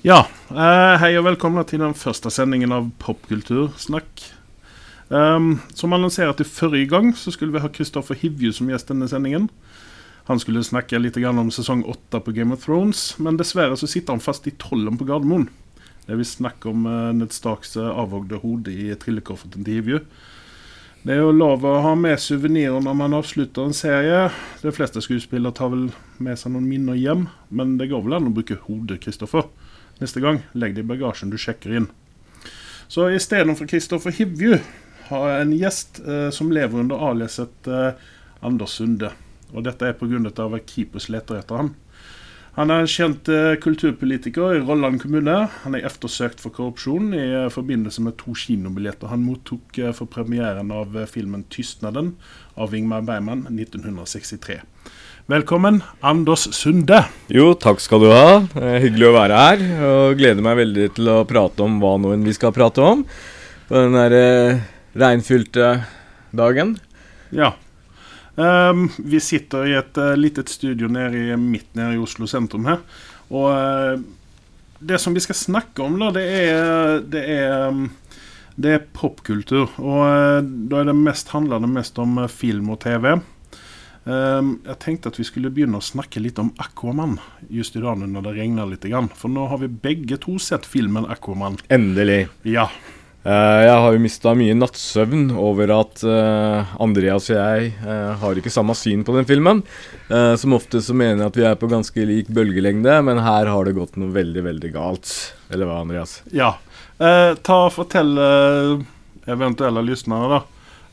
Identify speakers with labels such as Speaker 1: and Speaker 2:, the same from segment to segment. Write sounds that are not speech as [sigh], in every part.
Speaker 1: Ja, eh, hei og velkomna til den første sendingen av Popkultursnakk. Um, som annonsert i forrige gang, så skulle vi ha Kristoffer Hivju som gjest denne sendingen. Han skulle snakke litt om sesong åtte på Game of Thrones, men dessverre så sitter han fast i tollen på Gardermoen. Det vil snakke om uh, Ned Starks uh, avhogde hode i trillekofferten til Hivju. Det er jo lov å ha med suvenirer når man avslutter en serie. De fleste skuespillere tar vel med seg noen minner hjem, men det går vel an å bruke hodet, Kristoffer neste gang, legg det i bagasjen du sjekker inn. Så istedenfor Kristoffer Hivju har jeg en gjest eh, som lever under aliaset eh, Anders Sunde. Og dette er pga. at Kripos leter etter han. Han er en kjent eh, kulturpolitiker i Rolland kommune. Han er eftersøkt for korrupsjon i eh, forbindelse med to kinobilletter han mottok eh, for premieren av eh, filmen 'Tystnaden' av Ingmar Bergman 1963. Velkommen, Anders Sunde.
Speaker 2: Jo, takk skal du ha. Hyggelig å være her. Og gleder meg veldig til å prate om hva nå enn vi skal prate om på den der eh, regnfylte dagen.
Speaker 1: Ja. Um, vi sitter i et uh, litet studio nede i, midt nede i Oslo sentrum her. Og uh, det som vi skal snakke om, da, det er, det er, um, det er popkultur. Og uh, da er det mest, handler det mest om film og TV. Um, jeg tenkte at vi skulle begynne å snakke litt om Aquaman just i dag når det regner litt. For nå har vi begge to sett filmen Aquaman.
Speaker 2: Endelig.
Speaker 1: Ja.
Speaker 2: Uh, jeg har jo mista mye nattsøvn over at uh, Andreas og jeg uh, har ikke samme syn på den filmen. som ofte så mener jeg at vi er på ganske lik bølgelengde, men her har det gått noe veldig, veldig galt. Eller hva, Andreas?
Speaker 1: Ja. ta og Fortell eventuelle lyttere, da.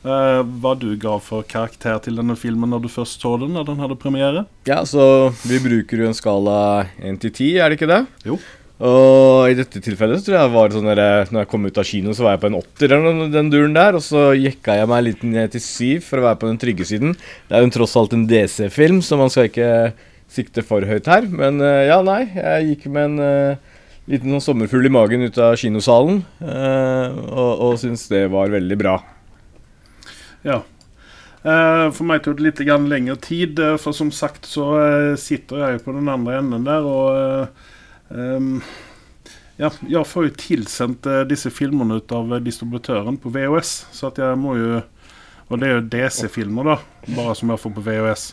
Speaker 1: Uh, hva du ga for karakter til denne filmen når du først så den? når den hadde premiere?
Speaker 2: Ja, så Vi bruker jo en skala 1 til 10, er det ikke det?
Speaker 1: Jo.
Speaker 2: Og i dette tilfellet så tror jeg var det sånn der, når jeg kom ut av kino, så var jeg på en åtter den, den duren der. Og så jekka jeg meg litt ned til syv for å være på den trygge siden. Det er jo tross alt en DC-film, så man skal ikke sikte for høyt her. Men uh, ja, nei. Jeg gikk med en uh, liten sånn sommerfugl i magen ut av kinosalen. og, og syns det var veldig bra.
Speaker 1: Ja. Uh, for meg tok det litt lengre tid, uh, for som sagt så uh, sitter jeg på den andre enden der og ja, jeg får jo tilsendt disse filmene ut av distributøren på VHS, så at jeg må jo Og det er jo DC-filmer, da, bare som jeg får på VHS.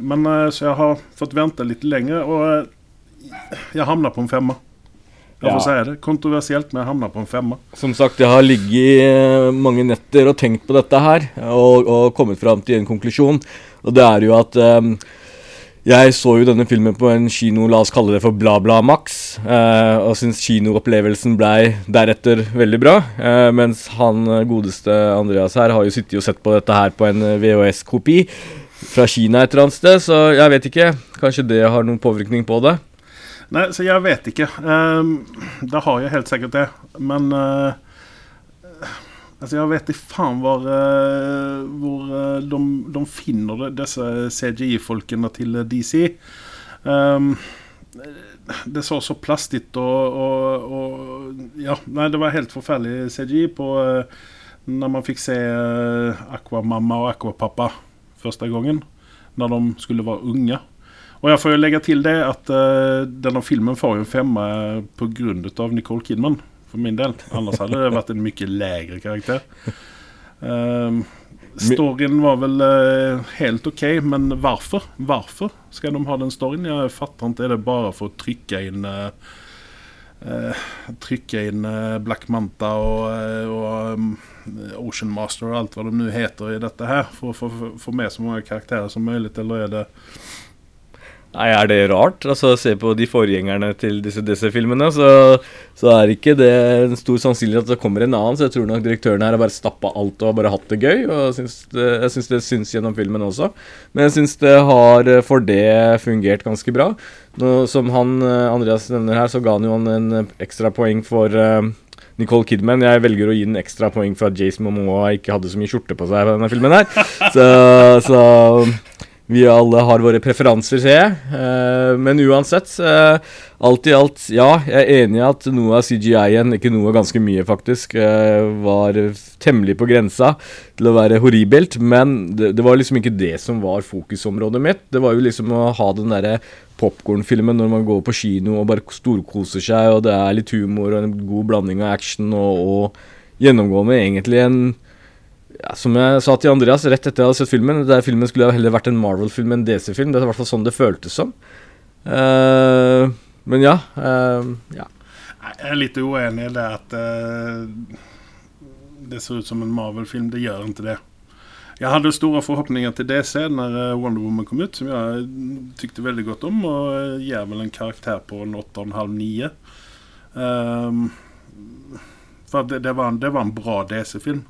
Speaker 1: men Så jeg har fått vente litt lenger, og jeg havna på en femmer. Jeg får si det. Kontroversielt, men jeg havna på en femmer.
Speaker 2: Som sagt, jeg har ligget eh, mange netter og tenkt på dette her, og, og kommet fram til en konklusjon. Og det er jo at um, jeg så jo denne filmen på en kino, la oss kalle det for Bla Bla Max, uh, og syns kinoopplevelsen blei deretter veldig bra. Uh, mens han godeste Andreas her har jo sittet og sett på dette her på en VHS-kopi fra Kina et eller annet sted, så jeg vet ikke. Kanskje det har noen påvirkning på det.
Speaker 1: Nei, så jeg vet ikke. Um, det har jeg helt sikkert det. Men uh, Altså, jeg vet ikke faen hvor, uh, hvor uh, de, de, finner disse CGI-folkene til DC. Um, det så så plastigt og, og, og, Ja, nei, det var helt forferdelig CGI på når man fikk se Aquamamma og Aquapappa første gangen. Når de skulle være unge. Og jeg får jo legge til det at uh, denne filmen får en femma pga. Nicole Kidman, for min del. Annars hadde det vært en mye lavere karakter. Uh, storyen var vel uh, helt OK, men hvorfor? Hvorfor skal de ha den storyen? Jeg fatter ikke. Er det bare for å trykke inn uh, Trykke inn Black Manta og, um, Ocean Master og alt hva de nå heter i dette her, for å få med så mange karakterer som mulig, eller er det
Speaker 2: Nei, Er det rart? Altså, Se på de forgjengerne til disse DC-filmene, så, så, er ikke det en stor sannsynlighet at det kommer en annen. Så jeg tror nok direktøren her har bare stappa alt og bare hatt det gøy. Og det, jeg syns det syns gjennom filmen også. Men jeg syns det har for det fungert ganske bra. Nå, som han Andreas nevner her, så ga han jo han en ekstra poeng for uh, Nicole Kidman. Jeg velger å gi den ekstra poeng for at Jason Momoa ikke hadde så mye skjorte på seg på denne filmen her. Så, så vi alle har våre preferanser, ser jeg. Uh, men uansett, uh, alt i alt, ja, jeg er enig i at noe av CGI-en, ikke noe, ganske mye faktisk, uh, var temmelig på grensa til å være horribelt. Men det, det, var liksom ikke det som var fokusområdet mitt. Det var jo liksom å ha den derre popkornfilmen når man går på kino og bare storkoser seg, og det er litt humor og en god blanding av action og, og gjennomgående egentlig en ja, som jeg sa til Andreas rett etter jeg hadde sett filmen, der filmen skulle heller vært en Marvel-film enn DC-film. Det er i hvert fall sånn det føltes som. Uh, men ja. Uh, ja.
Speaker 1: Jeg er litt uenig i det at uh, det ser ut som en Marvel-film. Det gjør ikke det. Jeg hadde store forhåpninger til DC når Wonder Woman kom ut, som jeg tykte veldig godt om, og gir vel en karakter på en 8,5-9. Um, for det, det, det var en bra DC-film.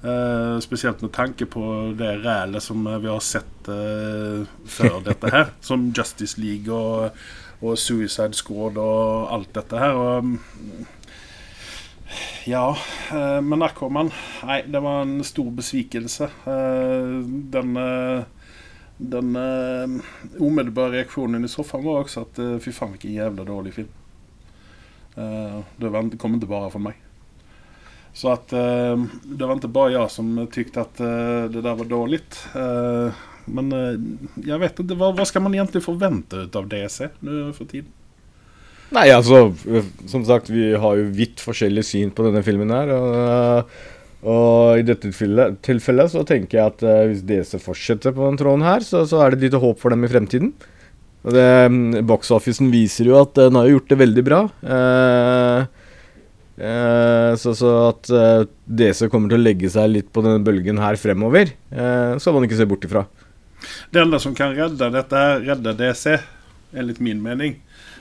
Speaker 1: Uh, spesielt med tanke på det rælet som vi har sett uh, før [laughs] dette her. Som Justice League og, og, Suicide Squad og alt dette her. Og, um, ja, uh, men Aquaman Nei, det var en stor besvikelse. den den umiddelbare reaksjonen i sofaen var også at fy faen, hvilken jævla dårlig film. det kom ikke bare fra meg. Så att eh, det var inte bara jag som tyckte att eh, det där var dåligt. Eh, men eh, jag vet inte, vad, vad, ska man egentligen förvänta av DC nu for tiden?
Speaker 2: Nei, altså, som sagt, vi har jo vidt forskjellig syn på denne filmen her. Og, og i dette tilfellet, så tenker jeg at hvis DC fortsetter på den tråden her, så, så er det lite håp for dem i fremtiden. Og Box-officen viser jo at den har gjort det veldig bra. Uh, Eh, så, så, at eh, DC kommer til å legge seg litt på denne bølgen her fremover, eh, skal man ikke se bort ifra.
Speaker 1: Det enda som kan redde dette, redde DC, enligt min mening,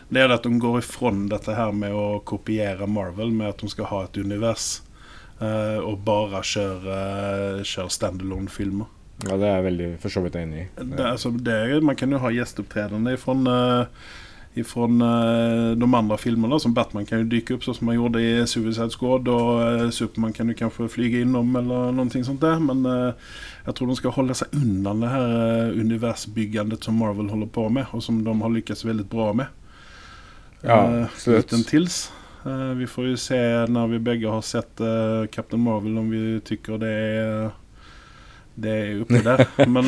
Speaker 1: det er at de går ifrån dette her med å kopiere Marvel, med at de skal ha et univers, uh, og bare kjøre, uh, kjøre standalone-filmer.
Speaker 2: Ja, det er jeg veldig for så vidt enig i.
Speaker 1: Det, altså, det, man kan jo ha gjesteopptredende fra uh, ifrån eh, de andra filmerna. Som Batman kan ju dyka upp så som man gjorde i Suicide Squad och eh, Superman kan ju kanske flyga inom eller någonting sånt där. Men jeg jag tror de ska hålla sig undan det här universbyggandet som Marvel håller på med och som de har lyckats väldigt bra med.
Speaker 2: Ja,
Speaker 1: tills. vi får ju se när vi bägge har sett Captain Marvel om vi tycker det är det är uppe där. [laughs] Men, Men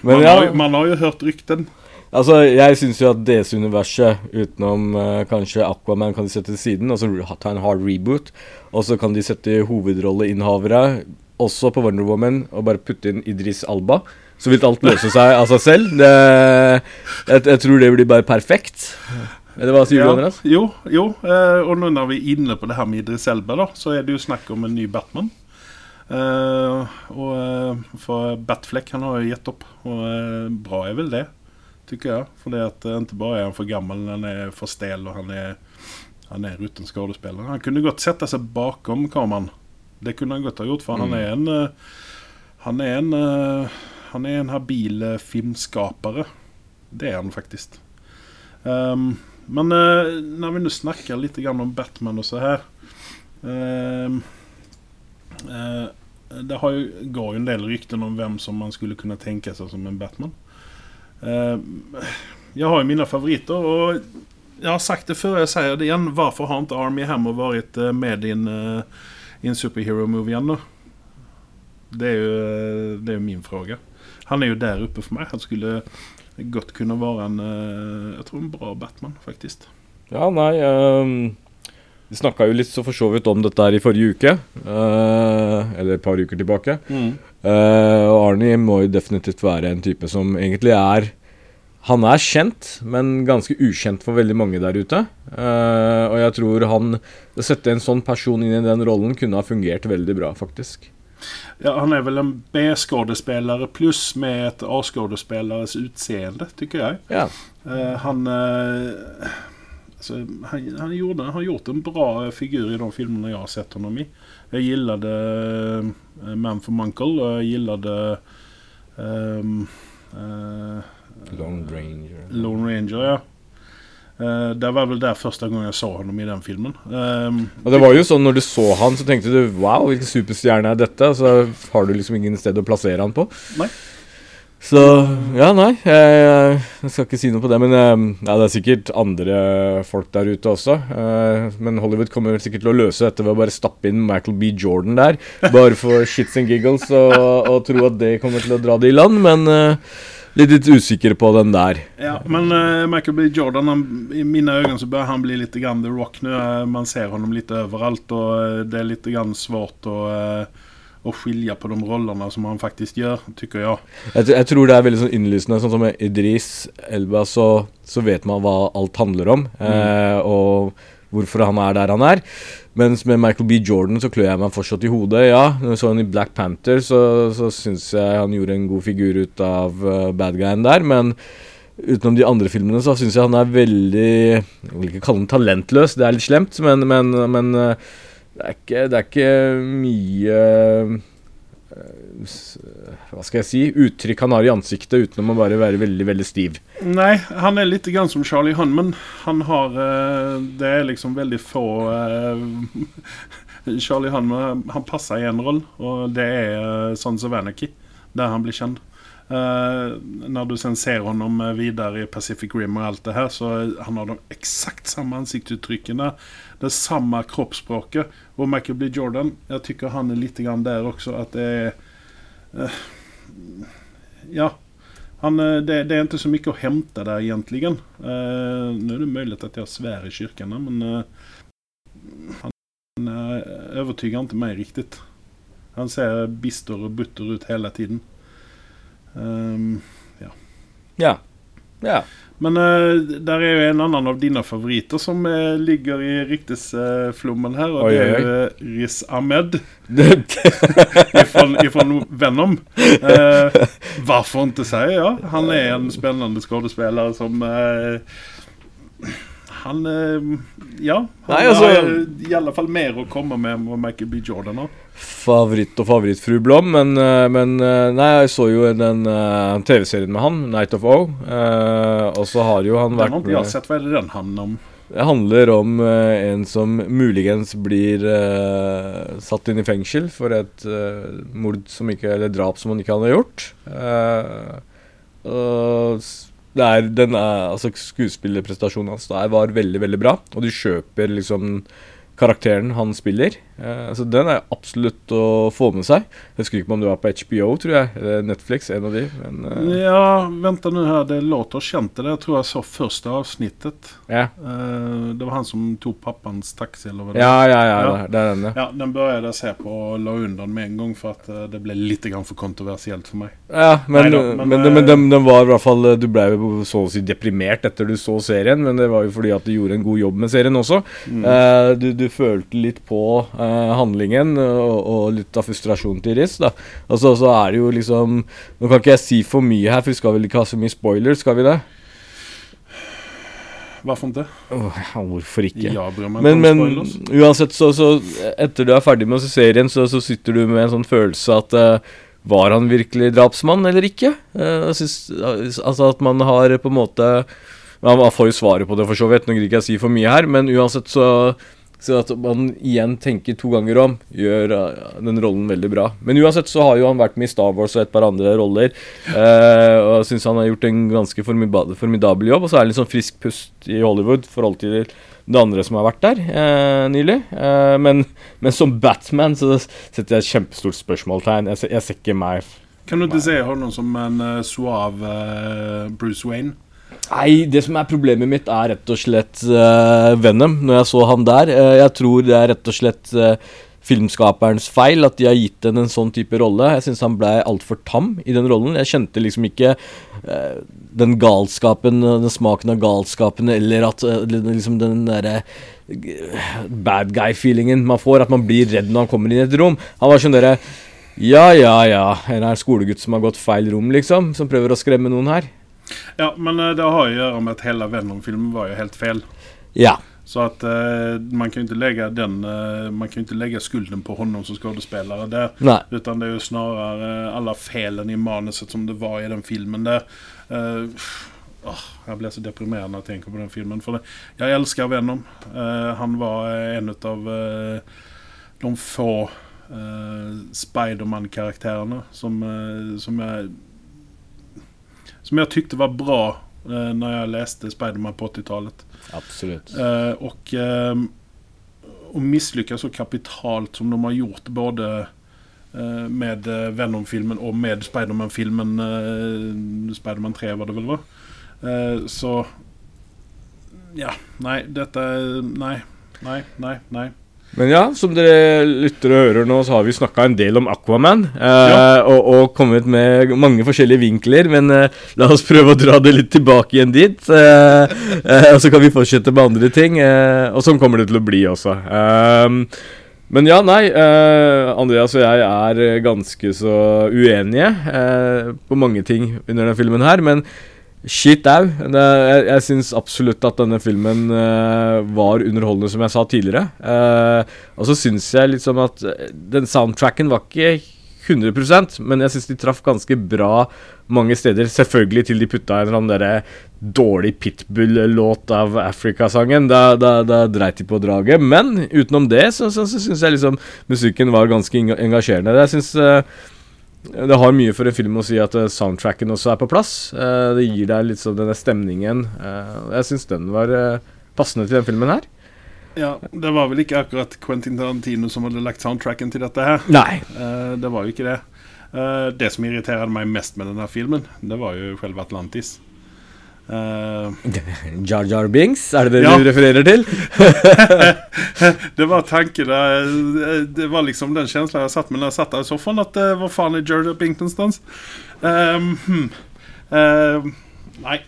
Speaker 1: man, ja. har, man har ju hört rykten
Speaker 2: Altså, Jeg syns jo at DC-universet, utenom uh, kanskje Aquaman, kan de sette til siden. Og så ta en hard reboot. Og så kan de sette hovedrolleinnehavere også på Wonder Woman og bare putte inn Idris Alba. Så vil alt løse seg av seg selv. Det, jeg, jeg, tror det blir bare perfekt. Eller hva sier ja, du, Andreas?
Speaker 1: Jo, jo. Uh, og nå når vi er inne på det her med Idris Elba, da, så er det jo snakk om en ny Batman. Uh, og For Batfleck han har jo gitt opp, og bra er vel det tycker jag. För det att inte bara är han för gammal, han är för stel och han är, han är rutten skådespelare. Han kunde gott sätta sig bakom kameran. Det kunde han gott ha gjort för mm. han är en eh, han är en eh, han är en habil eh, filmskapare. Det är han faktiskt. Um, men uh, när vi nu snackar lite grann om Batman och så här. Um, uh, det har ju, går ju en del rykten om vem som man skulle kunna tänka sig som en Batman. Eh, jag har ju mina favoriter och jag har sagt det förr, jag säger det igen. Varför har inte Army Hammer varit eh, med i en, eh, i en superhero movie ännu? Det är ju det är min fråga. Han är ju där uppe för mig. Han skulle godt kunne være en, Jeg tror en bra Batman faktisk.
Speaker 2: Ja, nei um, Vi snakka jo litt så for så vidt om dette her i forrige uke. Uh, eller et par uker tilbake. Mm. Uh, og Arnie må jo definitivt være en type som egentlig er Han er kjent, men ganske ukjent for veldig mange der ute. Uh, og jeg tror han Å sette en sånn person inn i den rollen kunne ha fungert veldig bra, faktisk.
Speaker 1: Ja, han er vel en B-skådespelare pluss med et A-skådespelares utseende, tykker jeg.
Speaker 2: Ja.
Speaker 1: han Alltså, han, han, gjorde, han har gjort en bra figur i de filmerna jag har sett honom i. Jag gillade uh, Man for Munkle och jag gillade um, uh,
Speaker 2: Lone Ranger.
Speaker 1: Lone Ranger, ja. Uh, det var vel der første gang jeg så ham i den filmen. Um,
Speaker 2: og det var jo sånn Når du så han, så tenkte du 'wow, hvilken superstjerne er dette?' Så har du liksom ingen sted å plassere han på.
Speaker 1: Nei.
Speaker 2: Så ja, nei. Jeg, jeg skal ikke si noe på det. Men eh, ja, det er sikkert andre folk der ute også. Eh, men Hollywood kommer sikkert til å løse dette ved å bare stappe inn Michael B. Jordan der. Bare for shits and giggles og, og tro at det kommer til å dra det i land. Men eh, litt, litt usikker på den der.
Speaker 1: Ja, men Michael B. Jordan, han, i mine øyne så bør han bli litt grann The Rock nå. Man ser honom litt overalt, og det er litt grann svårt å å skilje på de rollene som han faktisk gjør, tykker jeg.
Speaker 2: jeg. Jeg, tror det er veldig sånn innlysende. Sånn som med Idris Elba, så, så vet man hva alt handler om. Mm. Eh, og hvorfor han er der han er. Mens med Michael B. Jordan så klør jeg meg fortsatt i hodet. Ja, når jeg så han i Black Panther, så, så syns jeg han gjorde en god figur ut av uh, bad guyen der. Men utenom de andre filmene så syns jeg han er veldig Jeg vil ikke kalle han talentløs, det er litt slemt, men, men, men uh, det er ikke, det er ikke mye uh, Hva skal jeg si uttrykk han har i ansiktet utenom å bare være veldig veldig stiv.
Speaker 1: Nei, han er litt grann som Charlie Hunman. Han har uh, Det er liksom veldig få uh, [laughs] Charlie Hunman han passer i én rolle, og det er Sons of Anarchy, der han blir kjent. Uh, när du sen ser honom videre i Pacific Rim og alt det her, så han har de eksakt samme ansiktsuttrykkene. Det samme kroppsspråket. Og Michael B. Jordan, jeg tycker han er litt grann der også, at det er uh, Ja. Han, eh, det, det, er ikke så mye å hente der, egentlig. Uh, nå er det mulig at jeg svär i kyrkene, men han overtyger ikke meg riktig. Han ser bister og butter ut hele tiden. Um, ja.
Speaker 2: ja. Ja.
Speaker 1: Men uh, der er jo en annen av dine favoritter som uh, ligger i ryktesflommen uh, her, og oi, det er jo uh, Riz Ahmed [laughs] fra Venom. hvorfor ikke si ja? Han er en spennende skuespiller som han Ja. Han Nei, altså, har i alle fall mer å komme med enn Michael B. Jordan. nå.
Speaker 2: favoritt og favorittfru Blom, men, eh, men, eh, Nei, jeg så jo den uh, TV-serien med han, 'Night of O'. Uh, og så har jo han
Speaker 1: vært Den har ikke jeg sett. Hva er det den handler om?
Speaker 2: Det handler om uh, en som muligens blir satt inn i fengsel for et mord som ikke Eller drap som han ikke hadde gjort. og det er, den er, altså Skuespillerprestasjonen hans der var veldig, veldig bra, og du kjøper liksom karakteren han spiller. Uh, så Den er absolutt å få med seg. Jeg husker ikke om det var på HBO, tror jeg. Eller Netflix, en av de. Men,
Speaker 1: uh, ja, vent nå her. Det låter kjent. Det jeg tror jeg så første avsnittet.
Speaker 2: Ja.
Speaker 1: Uh, det var han som tok pappaens taxi, eller hva det
Speaker 2: ja, ja, ja, ja. Det, er den,
Speaker 1: ja. ja den begynte jeg se på og la unna med en gang, for at det ble litt for kontroversielt for meg.
Speaker 2: Ja, men, Neida, men, men, men den, den, var i hvert fall Du ble så å si deprimert etter du så serien, men det var jo fordi at du gjorde en god jobb med serien også. Mm. du, du følte litt på eh, handlingen og, og, litt av frustrasjonen til Riz. da. Og så, er det jo liksom Nå kan ikke jeg si for mye her, for vi skal vel ikke ha så mye spoilers, skal vi det?
Speaker 1: Hva for ikke?
Speaker 2: Oh, hvorfor ikke?
Speaker 1: Ja,
Speaker 2: men, men uansett, så, så, etter du er ferdig med å se serien, så, så sitter du med en sånn følelse at eh, var han virkelig drapsmann eller ikke? Uh, synes, altså at man har på en måte Man får jo svaret på det, for så vidt. Nå gidder ikke jeg si for mye her, men uansett så så at man igjen tenker to ganger om, gjør uh, den rollen veldig bra. Men uansett så har jo han vært med i Star Wars og et par andre roller. Eh, og syns han har gjort en ganske formidabel, jobb. Og så er det litt sånn frisk pust i Hollywood i forhold til det andre som har vært der eh, nylig. Men, men, som Batman så setter jeg et kjempestort spørsmålstegn. Jeg, jeg, ser ikke meg
Speaker 1: Kan du ikke se ham som en suav Bruce Wayne?
Speaker 2: Nei, det som er problemet mitt, er rett og slett uh, Venom. Når jeg så han der. Uh, jeg tror det er rett og slett uh, filmskaperens feil at de har gitt henne en sånn type rolle. Jeg syns han ble altfor tam i den rollen. Jeg kjente liksom ikke den galskapen, den smaken av galskapen, eller at liksom den derre bad guy-feelingen man får. At man blir redd når han kommer inn i et rom. Han var sånn derre Ja, ja, ja. En er skolegutt som har gått feil rom, liksom. Som prøver å skremme noen her.
Speaker 1: Ja, men eh, det har å gjøre med at hele Venom-filmen var jo helt feil.
Speaker 2: Ja.
Speaker 1: Så att eh, man kan ju inte lägga den, eh, man kan inte lägga skulden på honom som skådespelare där.
Speaker 2: Nej.
Speaker 1: Utan det är ju snarare alla felen i manuset som det var i den filmen där. Eh, oh, jag blir så deprimerad när jag tänker på den filmen. För det, jag älskar Venom. Eh, han var en av eh, de få Spiderman-karaktärerna som, som jag som jag tyckte var bra eh, när jag läste Spiderman på 80-talet.
Speaker 2: Absolutt.
Speaker 1: Eh, och, eh, och misslyckas så kapitalt som de har gjort både eh, med eh, Venom-filmen och med Spiderman-filmen. Eh, Spiderman 3 var det väl va? Eh, så ja, nei, dette Nei, nei, nei. nei.
Speaker 2: Men ja, som dere lytter og hører nå, så har vi snakka en del om Aquaman. Eh,
Speaker 1: Ja.
Speaker 2: og, og kommet med mange forskjellige vinkler, men eh, la oss prøve å dra det litt tilbake igjen dit. Eh, eh, og så kan vi fortsette med andre ting. Eh, og sånn kommer det til å bli også. Ehm, men ja, nei. eh, Andreas og jeg er eh, ganske så uenige eh, på mange ting under denne filmen her. Men Shit au. Jeg jeg syns absolutt at denne filmen uh, var underholdende, som jeg sa tidligere. Uh, og så syns jeg liksom at eh, den soundtracken var ikke 100% men jeg syns de traff ganske bra mange steder. Selvfølgelig til de putta en eller annen derre dårlig Pitbull-låt av Africa-sangen. Da, da, da dreit de på draget. Men utenom det så, så, så syns jeg liksom musikken var ganske engasjerende. Jeg syns det har mye for en film å si at eh, soundtracken også er på plass. Eh, det gir deg litt sånn denne stemningen. Eh, jeg syns den var passende til den filmen her.
Speaker 1: Ja, det var vel ikke akkurat Quentin Tarantino som hadde lagt soundtracken til dette her.
Speaker 2: Nei.
Speaker 1: Det var jo ikke det. Det som irriterte meg mest med denne filmen, det var jo selve Atlantis. Eh,
Speaker 2: Jar Jar Binks, er det det
Speaker 1: Ja.
Speaker 2: du refererer til? [laughs]
Speaker 1: det var tanken eh, Det var liksom den känslan jeg satt med Når jeg satt der i sofaen. At uh, faen er Jar Jar Pink någonstans? Ehm, hmm. Ehm, nej,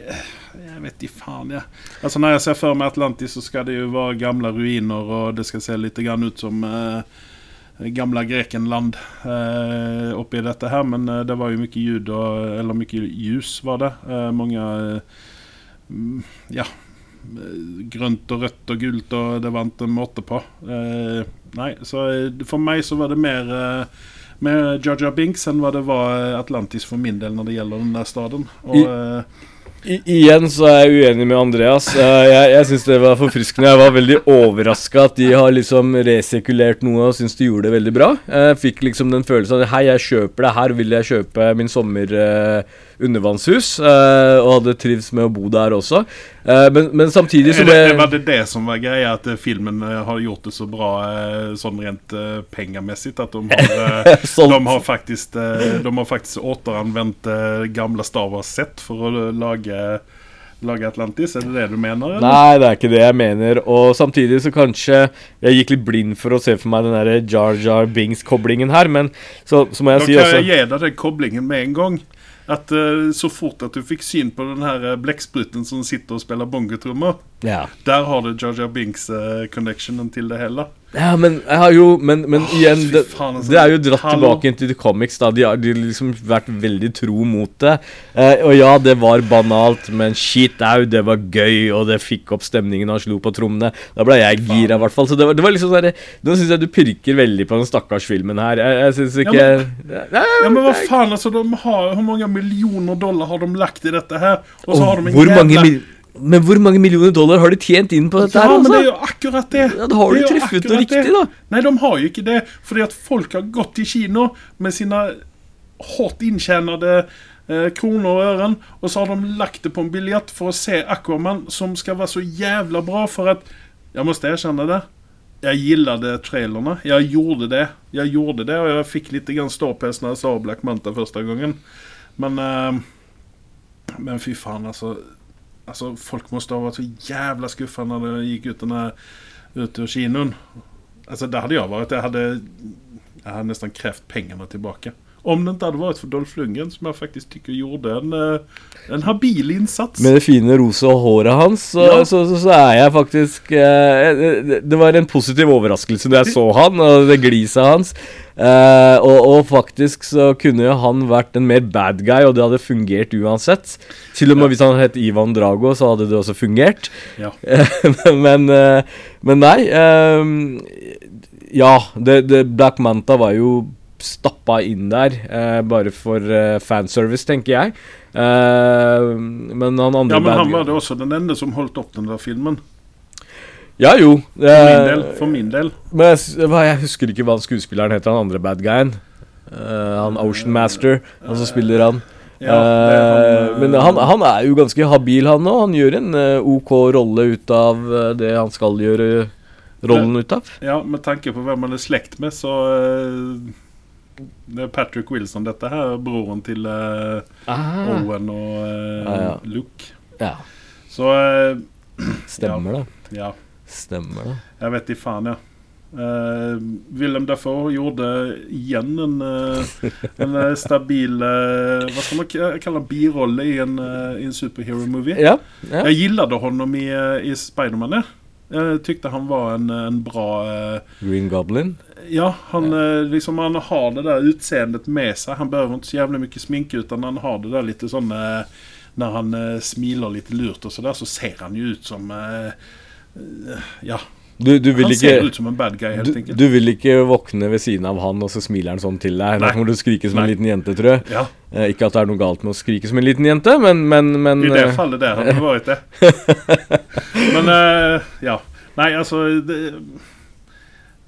Speaker 1: jag vet inte fan ja. Altså, når jeg ser for meg Atlantis så skal det jo være gamle ruiner og det skal se litt grann ut som eh, gamla Grekenland uh, oppi dette her. men eh, det var jo mye ljud eller mye ljus var det. Eh, mange eh, ja, eh, grønt og rødt og gult, og det vant en måte på. Eh, nei, så eh, for meg så var det mer eh, med Jaja Binks enn hva det var eh, Atlantis for min del når det gjelder den der staden. Og, eh,
Speaker 2: I, igjen så er jeg uenig med Andreas. Eh, jeg jeg syns det var forfriskende. Jeg var veldig overraska at de har liksom resirkulert noe og syns de gjorde det veldig bra. Jeg fikk liksom den følelsen at hei, jeg kjøper det her, vil jeg kjøpe min sommer eh, undervannshus. uh, og hadde trivs med å bo der også. Uh, men, men samtidig så
Speaker 1: er det, var det det som var greia, at eh, filmen har gjort det så bra sånn rent pengemessig at de har, [laughs] eh, de har faktisk De har faktisk återanvendt gamle Star Wars-sett for å lage, lage Atlantis. Er det det du mener? eller?
Speaker 2: Nei, det er ikke det jeg mener. Og samtidig så kanskje jeg gikk litt blind for å se for meg den der Jar Jar Bings-koblingen her, men så, så må jeg
Speaker 1: Da
Speaker 2: si
Speaker 1: kan jeg gi deg den koblingen med en gang. At eh, Så fort at du fikk syn på den her eh, blekkspruten som sitter og spiller bongotrommer,
Speaker 2: ja.
Speaker 1: der har du Jaja Binks-connectionen til det hele.
Speaker 2: Ja, men jeg har jo Men, men
Speaker 1: oh,
Speaker 2: igjen, det,
Speaker 1: faen, altså.
Speaker 2: det er jo dratt
Speaker 1: Hallo.
Speaker 2: tilbake til the comics. da De har de liksom vært veldig tro mot det. Eh, og ja, det var banalt, men shit au, det var gøy, og det fikk opp stemningen, og han slo på trommene. Da ble jeg gira, i hvert fall. Så det var, det var liksom sånn Nå syns jeg du pirker veldig på den stakkars filmen her. Jeg, jeg syns ikke
Speaker 1: Ja, Ja, men hva faen, altså, de har, Hvor mange millioner dollar har de lagt i dette her? Og så har de en jævla-
Speaker 2: Men hvor mange millioner dollar har de tjent inn på dette
Speaker 1: Ja,
Speaker 2: her?
Speaker 1: men det er
Speaker 2: Altså?
Speaker 1: jo akkurat det.
Speaker 2: Ja, da har
Speaker 1: Det
Speaker 2: du truffet noe
Speaker 1: riktig, det.
Speaker 2: da.
Speaker 1: Nei, de har jo ikke det. Fordi at folk har gått til kino med sine hardt inntjente eh, kroner og øren, og så har de lagt det på en biljett for å se Aquaman, som skal være så jævla bra for at Jeg må erkjenne det. Jeg gillade trailerne. Jeg gjorde det. Jeg gjorde det, og jeg fikk litt grann ståpels når jeg sa Black Manta første gangen. Men eh, Men fy faen, altså. Alltså, folk måste ha varit så jävla skuffa när det gick ut den ut ur kinon. Alltså där hade jag varit. Jag hade, jag hade nästan krävt pengarna tillbaka. Om det inte hade varit för Dolph Lundgren som jag faktiskt tycker gjorde en, eh, en habil insats.
Speaker 2: Med det fine rosa håret hans, så,
Speaker 1: Ja.
Speaker 2: så, så, så er jeg faktisk eh, det, det var en positiv overraskelse når jeg så han, og det gliset hans. Eh, og, og faktisk så kunne han vært en mer bad guy, og det hadde fungert uansett. Til og med
Speaker 1: Ja.
Speaker 2: hvis han het Ivan Drago, så hadde det også fungert.
Speaker 1: Ja. [laughs]
Speaker 2: men, eh, men nei ehm, Ja, det, det Black Manta var jo stappa inn der eh, bare for eh, fanservice, tenker jeg. Eh, men han andre
Speaker 1: ja, men han var det også den ene som holdt opp den der filmen.
Speaker 2: Ja, jo.
Speaker 1: For min
Speaker 2: eh,
Speaker 1: del. For min del.
Speaker 2: Men jeg, jeg husker ikke hva skuespilleren heter, han andre bad guyen. Eh, han Ocean Master, han som spiller han.
Speaker 1: Ja, er han,
Speaker 2: Eh, men
Speaker 1: eh,
Speaker 2: han, han er jo ganske habil, han òg. Han gjør en eh, OK rolle ut av eh, det han skal gjøre rollen ut av.
Speaker 1: Ja, med tanke på hvem han er slekt med, så eh, Det er Patrick Wilson, dette her. Broren til uh, Owen og uh,
Speaker 2: Ah, ja.
Speaker 1: Luke.
Speaker 2: Ja,
Speaker 1: Så uh,
Speaker 2: stemmer det.
Speaker 1: ja.
Speaker 2: Stemmer det.
Speaker 1: Jeg vet i faen, ja. Uh, Willem Dafoe gjorde igjen en, uh, en stabil uh, Hva skal man kalle birolle i en, uh, en superhero-movie.
Speaker 2: Ja. ja.
Speaker 1: Jeg gillade honom i, eh, i Spiderman. ja. Jeg tykte han var en, en bra eh,
Speaker 2: Green Goblin.
Speaker 1: Ja, han, eh, liksom, han har det der utseendet med seg. Han behøver ikke så jævlig mye sminke, utan han har det der litt sånn Når När han eh, smiler litt lurt og så der, så ser han jo ut som eh, eh, Ja,
Speaker 2: Du, du,
Speaker 1: han
Speaker 2: ikke,
Speaker 1: ser ut som en bad guy helt
Speaker 2: du,
Speaker 1: enkelt.
Speaker 2: du vil ikke våkne ved siden av han, og så smiler han sånn til deg. Da
Speaker 1: Nei.
Speaker 2: kommer du skrike som en liten jente, tror jeg.
Speaker 1: Ja,
Speaker 2: Eh, ikke at det er noe galt med å skrike som en liten jente, men, men, men
Speaker 1: i det
Speaker 2: eh,
Speaker 1: fallet der hadde det vært det. Men eh, ja, Nei, altså det,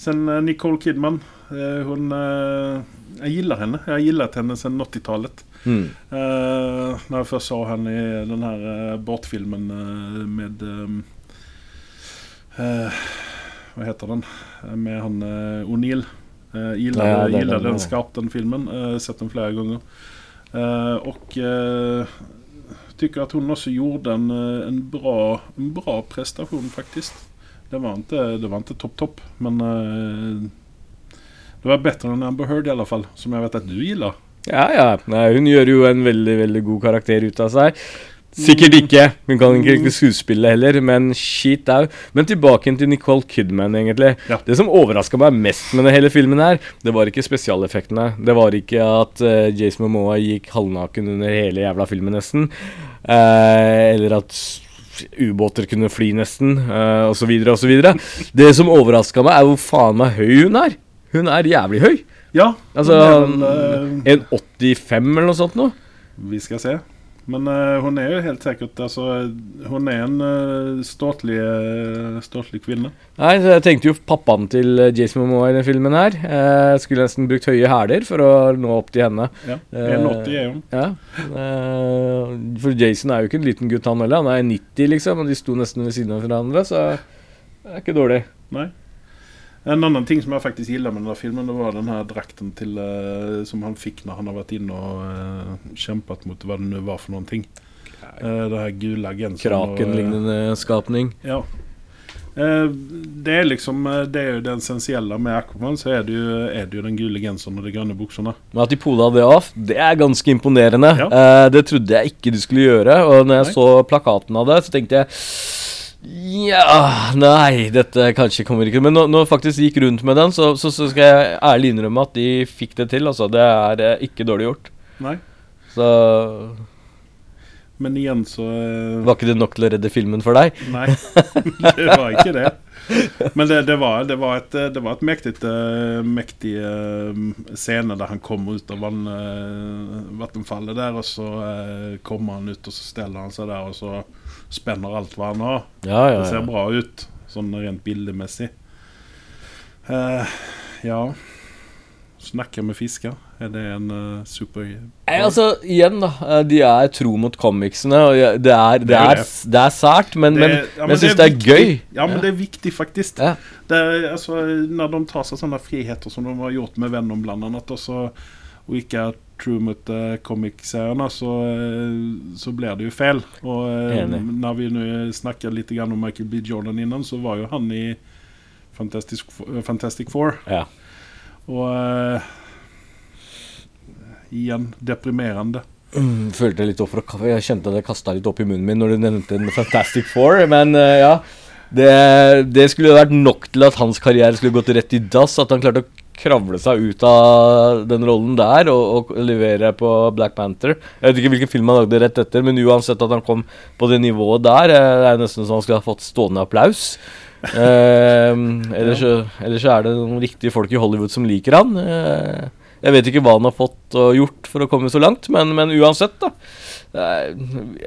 Speaker 1: Sen eh, Nicole Kidman, eh, Hun eh, Jag gillar henne. Jeg har gillat henne sen 80-talet.
Speaker 2: mm.
Speaker 1: Uh, när jag först såg henne i den här uh, bortfilmen uh, med ehm, eh, Vad heter den? Eh, Med han uh, O'Neill. Uh, gillade
Speaker 2: Ja, den-
Speaker 1: skarpt den filmen. Uh, sett den flera gånger. Uh, och uh, tycker att hon också gjorde en, eh, en, bra, en bra prestation faktiskt. Det var inte, det var inte topp topp men eh, det var bättre än Amber Heard i alla fall. Som jag vet att du gillar.
Speaker 2: Ja, ja. Nei, hun gjør jo en veldig, veldig god karakter ut av seg. Sikkert ikke. Hun kan ikke ikke skuespille heller, men shit au. Men tilbake til Nicole Kidman, egentlig.
Speaker 1: Ja.
Speaker 2: Det som overraska meg mest med den hele filmen, her Det var ikke spesialeffektene. Det var ikke at uh, Jason Momoa gikk halvnaken under hele jævla filmen, nesten. Uh, eller at ubåter kunne fly, nesten, uh, osv., osv. Det som overraska meg, er hvor faen meg høy hun er. Hun er jævlig høy.
Speaker 1: Ja,
Speaker 2: Altså,
Speaker 1: en, uh...
Speaker 2: En 85 eller noe sånt noe?
Speaker 1: Vi skal se. Men uh, hun er jo helt sikkert altså, Hun er en uh, ståtlig, uh, ståtlig kvinne.
Speaker 2: Nei, så jeg tenkte jo pappaen til Jason Momoa i den filmen her. Eh, skulle nesten brukt høye hæler for å nå opp til henne.
Speaker 1: Ja.
Speaker 2: Eh,
Speaker 1: 1,80 er hun.
Speaker 2: Ja. For Jason er jo ikke en liten gutt, han heller. Han er 90, liksom, og de sto nesten ved siden av hverandre, så det er ikke dårlig.
Speaker 1: Nej. En annan ting som jag faktiskt gilder med den här filmen det var den här drakten till, eh, som han fick när han har varit inne och uh, kämpat mot vad det nu var för någonting. Uh, det här gula gensen. eh,
Speaker 2: Kraken-lignende skapning.
Speaker 1: Ja. Eh, det er liksom eh, Det er jo det essensielle med Aquaman. Så er det jo, er det jo den gule genseren og de grønne buksene.
Speaker 2: Men at de pola det av, det er ganske imponerende.
Speaker 1: Ja.
Speaker 2: Eh, det trodde jeg ikke du skulle gjøre. Og når jeg
Speaker 1: Nei.
Speaker 2: så plakaten av det, så tenkte jeg Ja, nei, dette kanskje kommer ikke Men når når jeg faktisk gikk rundt med den, så, så, så skal jeg ærlig innrømme at de fikk det til. Altså, det er eh, ikke dårlig gjort.
Speaker 1: Nei.
Speaker 2: Så
Speaker 1: Men igjen så eh,
Speaker 2: var ikke det nok til å redde filmen for deg?
Speaker 1: Nei, [laughs] det var ikke det. Men det, det, var, det, var, et, det var et mektig, eh, mektig scene der han kommer ut av vann, vattenfallet der, og så eh, kommer han ut, og så steller han seg der, og så spenner alt hva han har.
Speaker 2: Ja, ja,
Speaker 1: Det ser
Speaker 2: ja.
Speaker 1: bra ut, sånn rent bildemessig. Eh, ja Snakke med fisker. Er det en uh, super
Speaker 2: Nei, altså, igjen, da. eh, De er tro mot comicsene, og det er, det
Speaker 1: Det er det
Speaker 2: er, det er sært, men, men,
Speaker 1: ja,
Speaker 2: men jeg syns det er gøy.
Speaker 1: Ja, men det er viktig, faktisk.
Speaker 2: Ja.
Speaker 1: Det altså, når de tar seg sånne friheter som de har gjort med Venom, blant annet, og, så, og ikke er true mot uh, comic-seriene, så, eh, så blir det jo feil. Og eh,
Speaker 2: Enig.
Speaker 1: når vi nå snakket litt om Michael B. Jordan innan, så var jo han i Fantastic, Fantastic Four.
Speaker 2: Ja.
Speaker 1: Og uh, igjen deprimerende.
Speaker 2: Mm, følte litt opp for Jeg kjente det kasta litt opp i munnen min når du nevnte en Fantastic Four, men uh, ja. Det, det skulle vært nok til at hans karriere skulle gått rett i dass. At han klarte å kravle seg ut av den rollen der og, og levere på Black Panther. Jeg vet ikke hvilken film han lagde rett etter, men uansett at han kom på det nivået der, eh, det er nesten så han skulle ha fått stående applaus. Eh, [laughs] ellers, så, ellers er det noen riktige folk i Hollywood som liker han. Eh, jeg vet ikke hva han har fått og gjort for å komme så langt, men, men uansett, da. Eh,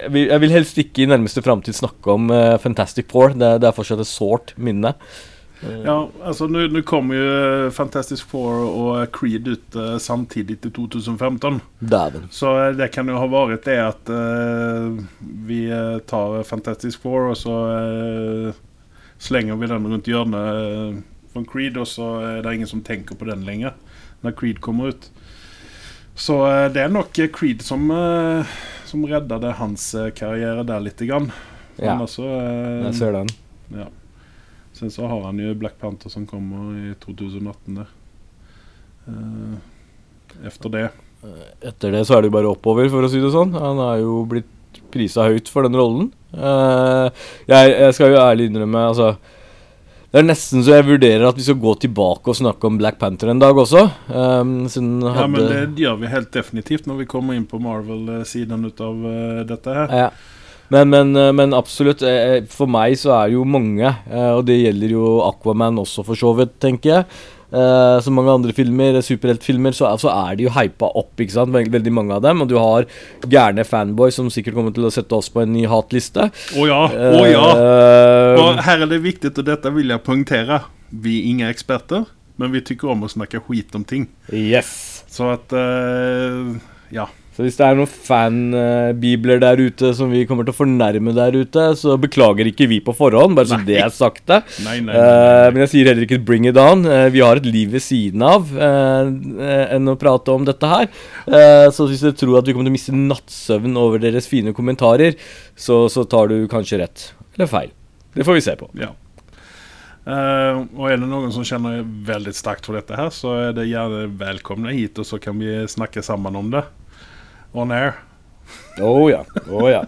Speaker 2: Jeg vil, jeg vil helst ikke i nærmeste framtid snakke om eh, Fantastic Four. Det, det er fortsatt et sårt minne.
Speaker 1: Ja, alltså nu, nu kommer ju eh, Fantastic Four och Creed ut eh, samtidigt i 2015.
Speaker 2: Dæven.
Speaker 1: Så eh, det kan ju ha varit det att eh, vi eh, tar Fantastic Four och så eh, slänger vi den runt hjørnet eh, från Creed och så är det ingen som tänker på den längre när Creed kommer ut. Så det är nog eh, Creed som, som räddade hans karriär där lite grann.
Speaker 2: Ja,
Speaker 1: Annars så,
Speaker 2: jeg ser den.
Speaker 1: ja. Sen så har han jo Black Panther som kommer i 2018 der. Uh, efter det.
Speaker 2: Etter det så er det jo bare oppover, for å si det sånn. Han er jo blitt prisa høyt for den rollen. Uh, jeg, jeg skal jo ærlig innrømme, altså Det er nesten så jeg vurderer at vi skal gå tilbake og snakke om Black Panther en dag også. Um,
Speaker 1: Ja men det gjør vi helt definitivt når vi kommer inn på Marvel-siden ut av uh, dette her.
Speaker 2: Ja. Men, men, eh, men absolutt. eh, For meg så er det jo mange, eh, og det gjelder jo Aquaman også, for så vidt, tenker jeg. Eh, som mange andre filmer, superheltfilmer, så, så er de jo hypa opp, ikke sant. Veld, veldig mange av dem. Og du har gærne fanboys som sikkert kommer til å sette oss på en ny hatliste.
Speaker 1: Åh ja, åh ja!
Speaker 2: Uh,
Speaker 1: og her er det viktig, og dette vil jeg poengtere. Vi er ingen eksperter, men vi tykker om å snakke skit om ting.
Speaker 2: yes.
Speaker 1: Så at uh, ja.
Speaker 2: Så hvis det er noen fanbibler der ute som vi kommer til å fornærme der ute, så beklager ikke vi på forhånd, bare så
Speaker 1: Nei.
Speaker 2: det er sagt det.
Speaker 1: Nei, nei,
Speaker 2: Eh,
Speaker 1: nej.
Speaker 2: men jeg sier heller ikke 'bring it on'. Uh, vi har et liv ved siden av eh, eh, enn å prate om dette her. Eh, så hvis dere tror at vi kommer til å miste nattsøvn over deres fine kommentarer, så, så tar du kanskje rett. Eller feil. Det får vi se på.
Speaker 1: Ja. Uh, og er det noen som kjenner veldig starkt for dette, her, så er det gjerne velkomne hit og så kan vi snakke sammen om det. On air.
Speaker 2: Å ja. Oh, ja.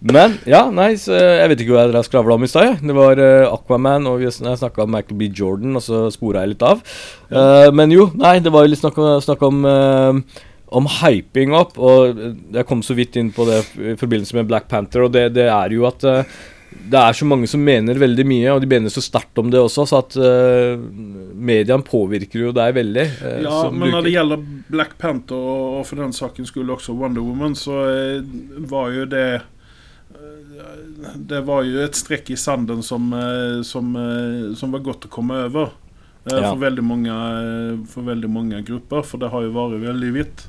Speaker 2: Men ja, nei, så jeg vet ikke hva dere skravla om i stad. Det var uh, Aquaman, og vi har snakka om Michael B. Jordan, og så spora jeg litt av. Uh, men jo, nei, det var jo litt snakk om, snakk om uh, om hyping opp, og jeg kom så vidt inn på det i forbindelse med Black Panther, og det, det er jo at eh, det er så mange som mener veldig mye, og de mener så sterkt om det også, så at uh, mediene påvirker jo deg veldig. Uh,
Speaker 1: Ja, men
Speaker 2: bruker.
Speaker 1: når det gjelder Black Panther og, for den saken skulle også Wonder Woman så uh, var jo det det var jo et strekk i sanden som, som, som var godt å komme over.
Speaker 2: Ja.
Speaker 1: For, veldig mange, for, veldig mange, grupper. for det har jo vært veldig hvitt,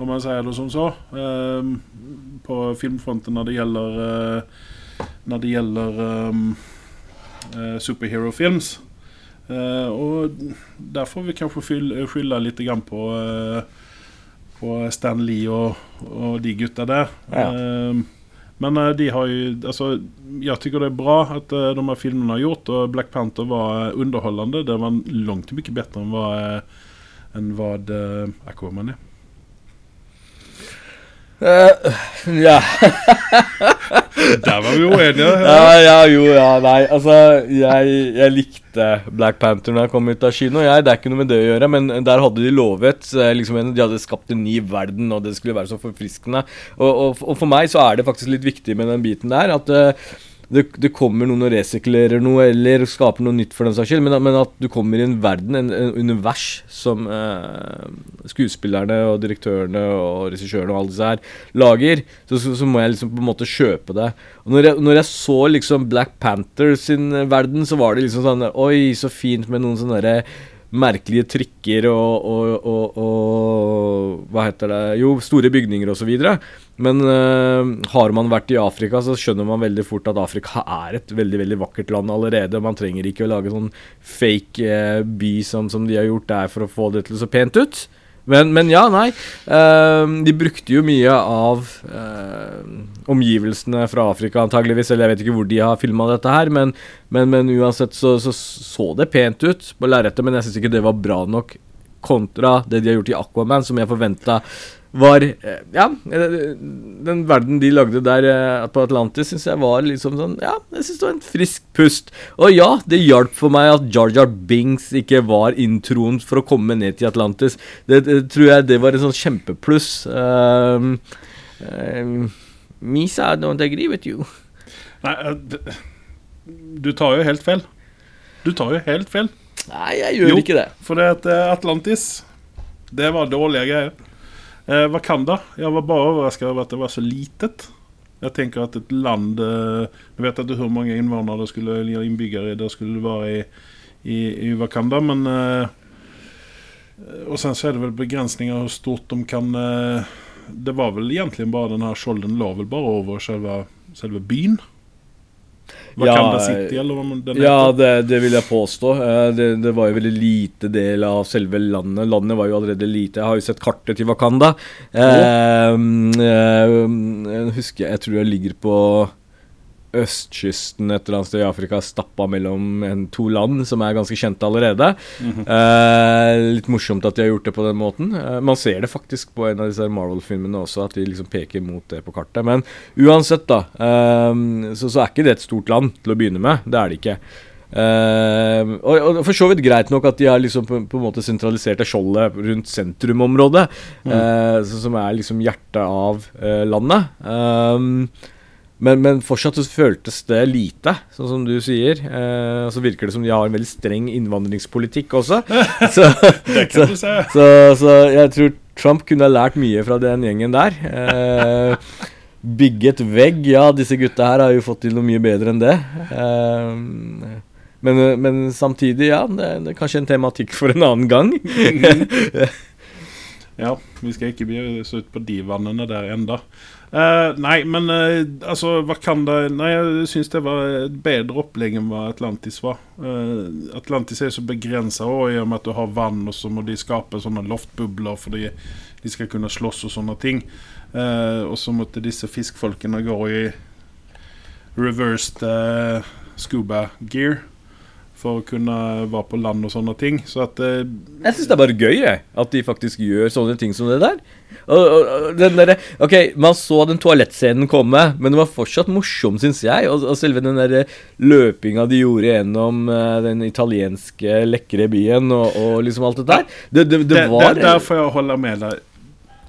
Speaker 1: Om man sier det som så. På filmfronten når det gjelder När det gjelder um, superhero films. Uh, og der får vi kanskje skylde litt grann på, uh, på Stan Lee og, og de gutta der.
Speaker 2: Ja.
Speaker 1: Uh, men eh, de har jo altså, Jeg tycker det er bra at eh, de her filmene har gjort og Black Panther var underholdende. Det var langt mye bedre enn vad, eh, än vad eh, Aquaman er.
Speaker 2: Eh, ja. [laughs]
Speaker 1: Där var vi oeniga. [laughs]
Speaker 2: ja, ja, jo, ja, nei. Altså, jeg, jeg likte Black Panther når jeg kom ut av kino. Jeg, det er ikke noe med det å gjøre, men der hadde de lovet liksom, De hadde skapt en ny verden, og det skulle være så forfriskende. Og, og, og for meg så er det faktisk litt viktig med den biten der at eh, det, det kommer noen og resirkulerer noe, eller skaper noe nytt for den saks skyld, men, men at du kommer i en verden, en, en univers, som eh, skuespillerne og direktørene og regissørene og alle disse her lager, så, så, så må jeg liksom på en måte kjøpe det. Og når jeg, når jeg så liksom Black Panther sin verden, så var det liksom sånn Oi, så fint med noen sånne derre merkelige trikker og, og, og, og Hva heter det Jo, store bygninger og så videre. Men eh, har man vært i Afrika, så skjønner man veldig fort at Afrika er et veldig veldig vakkert land allerede. Man trenger ikke å lage sånn fake eh, by som, som de har gjort der for å få det til å se pent ut. Men, men ja, nei. eh, de brukte jo mye av omgivelsene fra Afrika, antageligvis. Eller jeg vet ikke hvor de har filma dette her, men, men, men uansett så, så så det pent ut på lerretet. Men jeg syns ikke det var bra nok kontra det de har gjort i Aquaman, som jeg forventa var eh, Ja, eh, den verden de lagde der eh, på Atlantis, syns jeg var liksom sånn Ja, jeg syns det var en frisk pust. Og ja, det hjalp for meg at Jar Jar Bings ikke var introen for å komme ned til Atlantis. Det, det tror jeg det var en sånn kjempepluss. Um, um, Misa, I don't agree with you.
Speaker 1: Eh, du tar jo helt fel. Du tar jo helt fel.
Speaker 2: Nei, jeg gjør
Speaker 1: Jo.
Speaker 2: ikke det.
Speaker 1: For det att eh, Atlantis, det var dårlige grejer. Eh, Wakanda, Jeg var bare overrasket over at det var så litet. Jeg tenker at et land, eh, jag vet ikke hvor mange innvandrere det skulle, eller inbyggare det skulle være i, i, i Wakanda. Men eh, Og sen så er det vel begrensninger hvor stort de kan eh, Det var vel egentlig bare den her skjolden lå vel bare over selve, selve byen? Wakanda
Speaker 2: Ja,
Speaker 1: City, eller hva den
Speaker 2: Ja, det, det vil jeg påstå. Eh, Det, det var jo veldig lite del av selve landet. Landet var jo allerede lite. Jeg har jo sett kartet til Wakanda. Eh, eh, jeg husker Jeg tror jeg ligger på østkysten et eller annet sted i Afrika, stappa mellom en, to land som er ganske kjente allerede.
Speaker 1: Mhm.
Speaker 2: Eh, litt morsomt at de har gjort det på den måten. Eh, man ser det faktisk på en av disse Marvel-filmene også, at de liksom peker mot det på kartet. Men uansett, da, eh, så, så er ikke det et stort land til å begynne med. Det er det ikke. Eh, og, og for så vidt greit nok at de har liksom på, på en måte sentralisert det skjoldet rundt sentrumområdet, mm. som er liksom hjertet av eh, landet. Men, men fortsatt så føltes det lite, sånn som du sier. Eh, så virker det som de har en veldig streng innvandringspolitikk også. [laughs] så,
Speaker 1: Det kan du se.
Speaker 2: så, så jeg tror Trump kunne ha lært mye fra den gjengen der. Eh, bygget vegg. Ja, disse gutta her har jo fått til noe mye bedre enn det. Eh, men, men samtidig, ja, det, det er kanskje en tematikk for en annen gang. [laughs]
Speaker 1: Ja, vi skal ikke bli ut på de vannene der enda. Eh, nei, men uh, altså Wakanda Nei, jeg syns det var et bedre opplegg enn hva Atlantis var. Uh, Atlantis er så begrensa i og med at du har vann, og så må de skape sånne loftbubler fordi de skal kunne slåss og sånne ting. Eh, og så måtte disse fiskfolkene gå i reversed eh, scuba gear for å kunne være på land og sånne ting. Så at uh,
Speaker 2: Jeg syns det er bare gøy, jeg. At de faktisk gjør sånne ting som det der. Og, og, den der Ok, man så den toalettscenen komme, men det var fortsatt morsom, syns jeg. Og, og selve den der løpinga de gjorde gjennom uh, den italienske lekre byen, og, og liksom alt det der. Det, det, det
Speaker 1: det,
Speaker 2: var
Speaker 1: det, der får jeg holde med deg.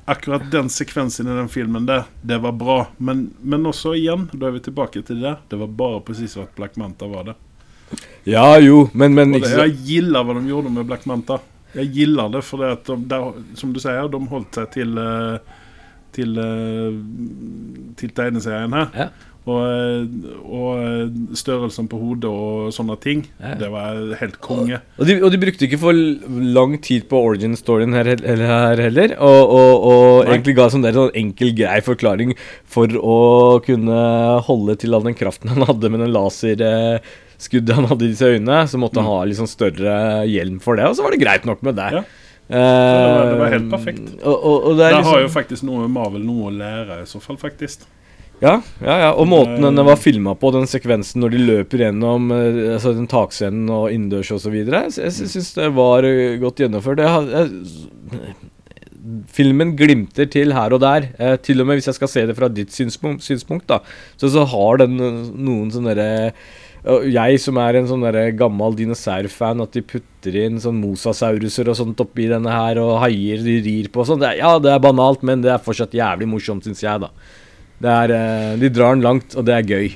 Speaker 1: Akkurat den sekvensen i den filmen der, det var bra. Men, men også igjen, da er vi tilbake til det. Det var bare precis hva Black Manta var det.
Speaker 2: Ja jo, men, men
Speaker 1: det, jeg gillar hva de gjorde med Black Manta. Jeg gillar det for det at de, der, som du sier, de holdt seg til eh, til, eh, til tegneserien her.
Speaker 2: Ja.
Speaker 1: Og, eh, og eh, størrelsen på hodet og sånne ting.
Speaker 2: Ja.
Speaker 1: Det var helt konge.
Speaker 2: Og de, og de brukte ikke for lang tid på origin-storyen her, her, her heller. Og, og, og egentlig ga som der sånn enkel, grei forklaring for å kunne holde til all den kraften han hadde med den laserskuddet han hadde i disse øynene. Så måtte han ha litt sånn større hjelm for det, og så var det greit nok med det.
Speaker 1: Mm. Ja.
Speaker 2: Eh,
Speaker 1: det var- det var helt perfekt.
Speaker 2: Og, og, og det er liksom,
Speaker 1: har jo faktisk noe Marvel noe å lære, i så fall, faktisk.
Speaker 2: ja, ja, ja, og måten den var filma på, den sekvensen når de løper gjennom eh, altså den takscenen og innendørs osv. Jeg, syns det var eh, godt gjennomført. Jeg, jeg, filmen glimter til her og der. Eh, til og med hvis jeg skal se det fra ditt synspunkt, synspunkt da, så, så har den eh, noen sånne derre jeg som er en sånn gammel dinosaurfan, at de putter inn sånn mosasauruser og sånt oppi denne her, og haier de rir på og sånn. Ja, det er banalt, men det er fortsatt jævlig morsomt, syns jeg, da. Det er, eh, de drar den langt, og det er gøy.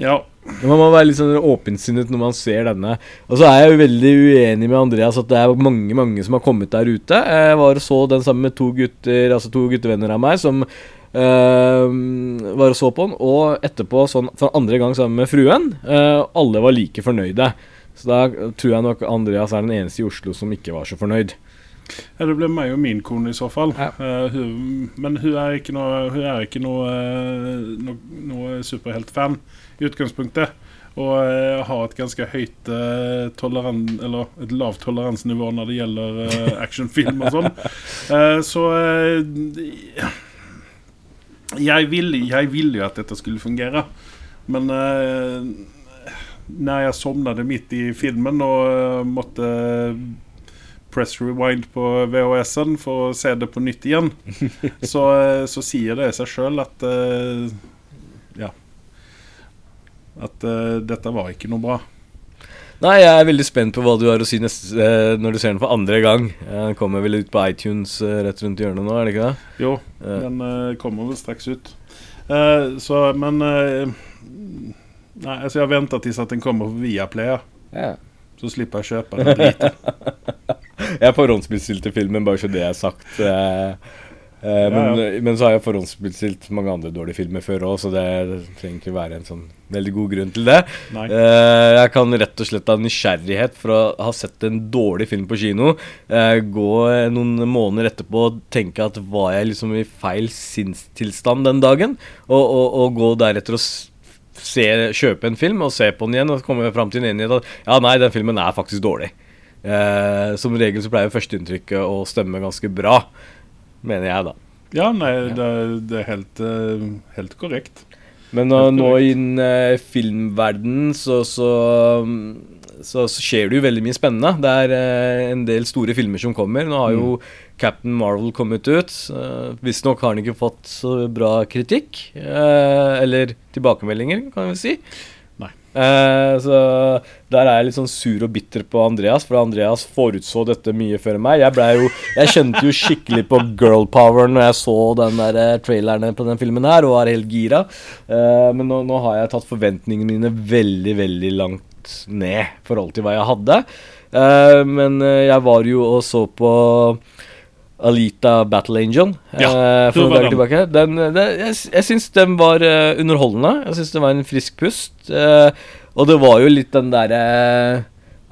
Speaker 1: Ja.
Speaker 2: Man må være litt sånn åpensinnet når man ser denne. Og så er jeg jo veldig uenig med Andreas at det er mange mange som har kommet der ute. Jeg var og så den sammen med to gutter, altså to guttevenner av meg, som eh, var og så på den. Og etterpå, sånn for andre gang sammen med fruen, uh, alle var like fornøyde. Så da tror jeg nok Andreas er den eneste i Oslo som ikke var så fornøyd.
Speaker 1: ja, det ble meg og min kone i så fall.
Speaker 2: Ja.
Speaker 1: Uh, hun, men hun er ikke noe, hun er ikke noe, no, noe, superheltfan i utgangspunktet. Og har et ganske høyt toleran, eller et lavt toleransenivå når det gjelder actionfilm og sånn. [laughs] Så jeg, ville, jeg ville jo at dette skulle fungere. Men uh, når jeg sovnet midt i filmen og uh, måtte press rewind på VHS-en for å se det på nytt igjen, [laughs] så, eh, så sier det seg sjøl at uh, Ja. At uh, dette var ikke noe bra.
Speaker 2: Nei, jeg er veldig spent på hva du har å si neste, eh, når du ser den for andre gang. Den kommer vel ut på iTunes eh, rett rundt hjørnet nå, er det ikke det?
Speaker 1: Jo,
Speaker 2: Ja.
Speaker 1: den eh, kommer vel straks ut. Eh, så, men Nei, altså jeg venter til at den kommer via ja.
Speaker 2: Ja.
Speaker 1: så slipper jeg å kjøpe den driten. [laughs]
Speaker 2: Jeg forhåndsbestilte filmen, bare så det er sagt. Eh, Eh, men,
Speaker 1: Ja,
Speaker 2: men så har jeg forhåndsbestilt mange andre dårlige filmer før òg, så det trenger ikke være en sånn veldig god grunn til det. Eh, jeg kan rett og slett av nysgjerrighet for å ha sett en dårlig film på kino, eh, gå eh, noen måneder etterpå og tenke at var jeg liksom i feil sinnstilstand den dagen? Og, og, og gå deretter og se, kjøpe en film og se på den igjen, og så kommer jeg fram til en enighet at ja, nei, den filmen er faktisk dårlig. Eh, som regel så pleier førsteinntrykket å stemme ganske bra, mener jeg, da.
Speaker 1: Ja, nei, det, det er helt, eh, helt korrekt.
Speaker 2: Men nå, nå i den filmverdenen filmverden så, så, mm, så, så skjer det jo veldig mye spennende. Det er uh, en del store filmer som kommer. Nå har jo Captain Marvel kommet ut. Uh, Visstnok har den ikke fått så bra kritikk. Uh, eller tilbakemeldinger, kan vi si. Eh, så der er jeg litt sånn sur og bitter på Andreas, for Andreas forutså dette mye før meg. Jeg jo Jeg kjente jo skikkelig på girl power når jeg så den der eh, traileren på den filmen her, og var helt gira. Eh, men nå, nå har jeg tatt forventningene mine veldig, veldig langt ned i forhold til hva jeg hadde. Men jeg var jo og så på Alita Battle Angel.
Speaker 1: Ja,
Speaker 2: eh, for noen dager tilbake. Den, den, jeg jeg syns den var eh, underholdende. Jeg syns det var en frisk pust. eh, og det var jo litt den derre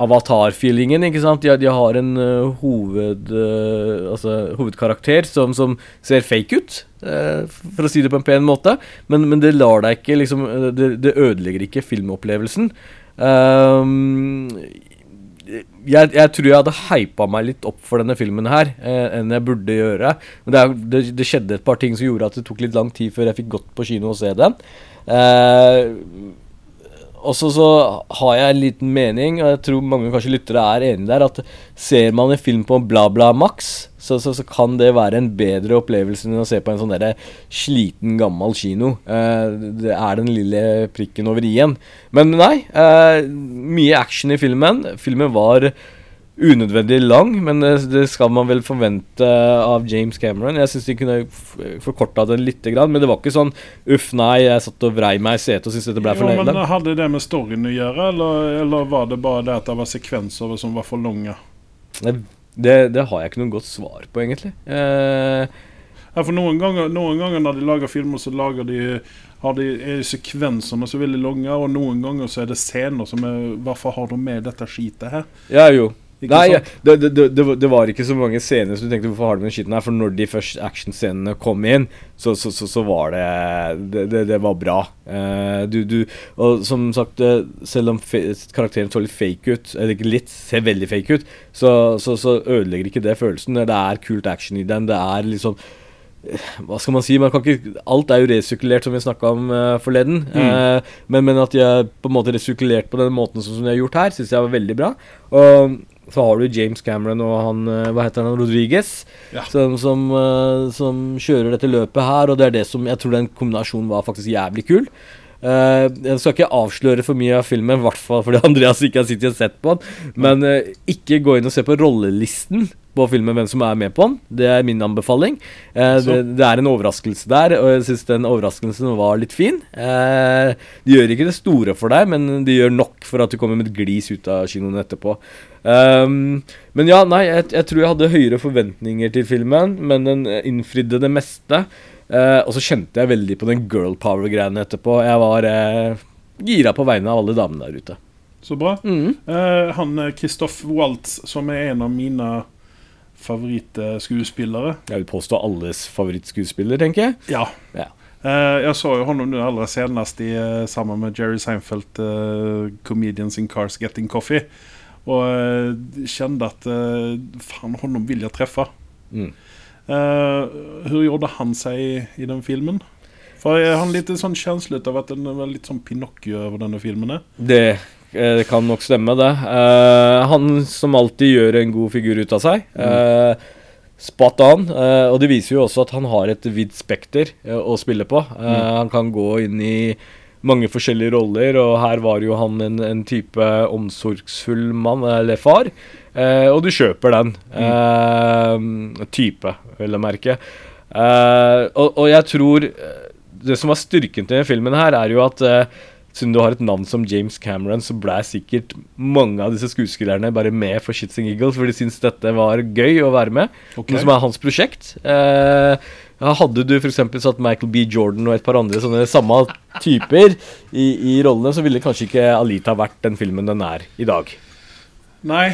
Speaker 2: Avatar-feelingen, ikke sant. De, de har en eh, hoved, eh, altså, hovedkarakter som, som ser fake ut, eh, for å si det på en pen måte. Men, men det lar deg ikke liksom eh, Det, det ødelegger ikke filmopplevelsen. Um, jeg, jeg tror jeg hadde hypa meg litt opp for denne filmen her eh, enn jeg burde gjøre. Men det, det, det skjedde et par ting som gjorde at det tok litt lang tid før jeg fikk gått på kino og se den. Eh, også så har jeg en liten mening, og jeg tror mange kanskje lyttere er enig der, at ser man en film på bla bla max, så, så, så kan det være en bedre opplevelse enn å se på en sånn der sliten, gammel kino. Eh, det er den lille prikken over i-en. Men nei, eh, mye action i filmen. Filmen var unødvendig lang, men det, det skal man vel forvente av James Cameron. Jeg syns de kunne forkorta den litt, men det var ikke sånn uff, nei, jeg satt og vrei meg i setet og syntes dette ble for
Speaker 1: Jo, men. Hadde det med storyen å gjøre, eller, eller var det bare det at det var sekvenser som var for lange?
Speaker 2: Det, det, har jeg ikke noe godt svar på, egentlig. Eh,
Speaker 1: Ja, for noen ganger, noen ganger når de lager filmer, så lager de, har de er sekvensene så veldig lange, og noen ganger så er det scener som er Hvorfor har de med dette skitet her?
Speaker 2: ja, jo. Nei, det, det, det, det, var- ikke så mange scener som du tenkte hvorfor har du den skitten her, for når de første actionscenene kom inn, så, så, så, så var det det, det, var bra. Uh, du, du, og som sagt, eh, selv om karakteren så litt fake ut, eller ikke litt, ser veldig fake ut, så, så, så ødelegger ikke det følelsen. Det er kult action i den. Det er liksom hva skal man si? Man kan ikke, alt er jo resirkulert, som vi snakka om uh, forleden. Eh, men, men at de er på en måte resirkulert på den måten som, som de har gjort her, syns jeg var veldig bra. Og så har du James Cameron og han eh, Hva heter han? Rodriguez.
Speaker 1: Ja.
Speaker 2: Som, som, eh, som kjører dette løpet her, og det er det som Jeg tror den kombinasjonen var faktisk jævlig kul. Uh, jeg skal ikke avsløre for mye av filmen, i hvert fall fordi [laughs] Andreas ikke har sittet og sett på den. Men uh, ikke gå inn og se på rollelisten på filmen, hvem som er med på den. Det er min anbefaling. Eh, det, det er en overraskelse der, og jeg syns den overraskelsen var litt fin. Eh, de gjør ikke det store for deg, men de gjør nok for at du kommer med et glis ut av kinoen etterpå. Um, men ja, nei, jeg, jeg tror jeg hadde høyere forventninger til filmen, men den eh, innfridde det meste. Eh, og så kjente jeg veldig på den girl power-greiene etterpå. Jeg var eh, gira på vegne av alle damene der ute.
Speaker 1: Så bra.
Speaker 2: Mm.
Speaker 1: Eh, han Kristoff Christoph Waltz, som er en av mine favorittskuespillere
Speaker 2: Jeg vil påstå alles favorittskuespiller, tenker jeg.
Speaker 1: Ja.
Speaker 2: Ja.
Speaker 1: Uh, jeg så jo honom nu aller senest i, uh, sammen med Jerry Seinfeld, uh, Comedians in Cars Getting Coffee. Og kjente at Fan, honom vil jeg treffe.
Speaker 2: Mm.
Speaker 1: Eh, gjorde han seg i, i den filmen? For jeg har en liten sånn kjensle av at den er litt sånn Pinocchio over denne filmen.
Speaker 2: Det, det kan nok stemme, det. Uh, han som alltid gjør en god figur ut av seg. eh, spot on. Uh, og det viser jo også at han har et vidt spekter eh, å spille på. Mm. Han kan gå inn i mange forskjellige roller, og her var jo han en, en type omsorgsfull mann, eller far. Eh, og du kjøper den. Eh, type, vil jeg merke. Eh, og, og jeg tror eh, Det som var styrken til filmen, her er jo at eh, siden du har et navn som James Cameron, så ble sikkert mange av disse skuespillerne bare med for shits and giggles, for de syntes dette var gøy å være med.
Speaker 1: Okay.
Speaker 2: Noe som er hans prosjekt. Eh, hadde du f.eks. satt Michael B. Jordan og et par andre sånne samme typer i, i rollene, så ville kanskje ikke Alita vært den filmen den er i dag.
Speaker 1: Nei,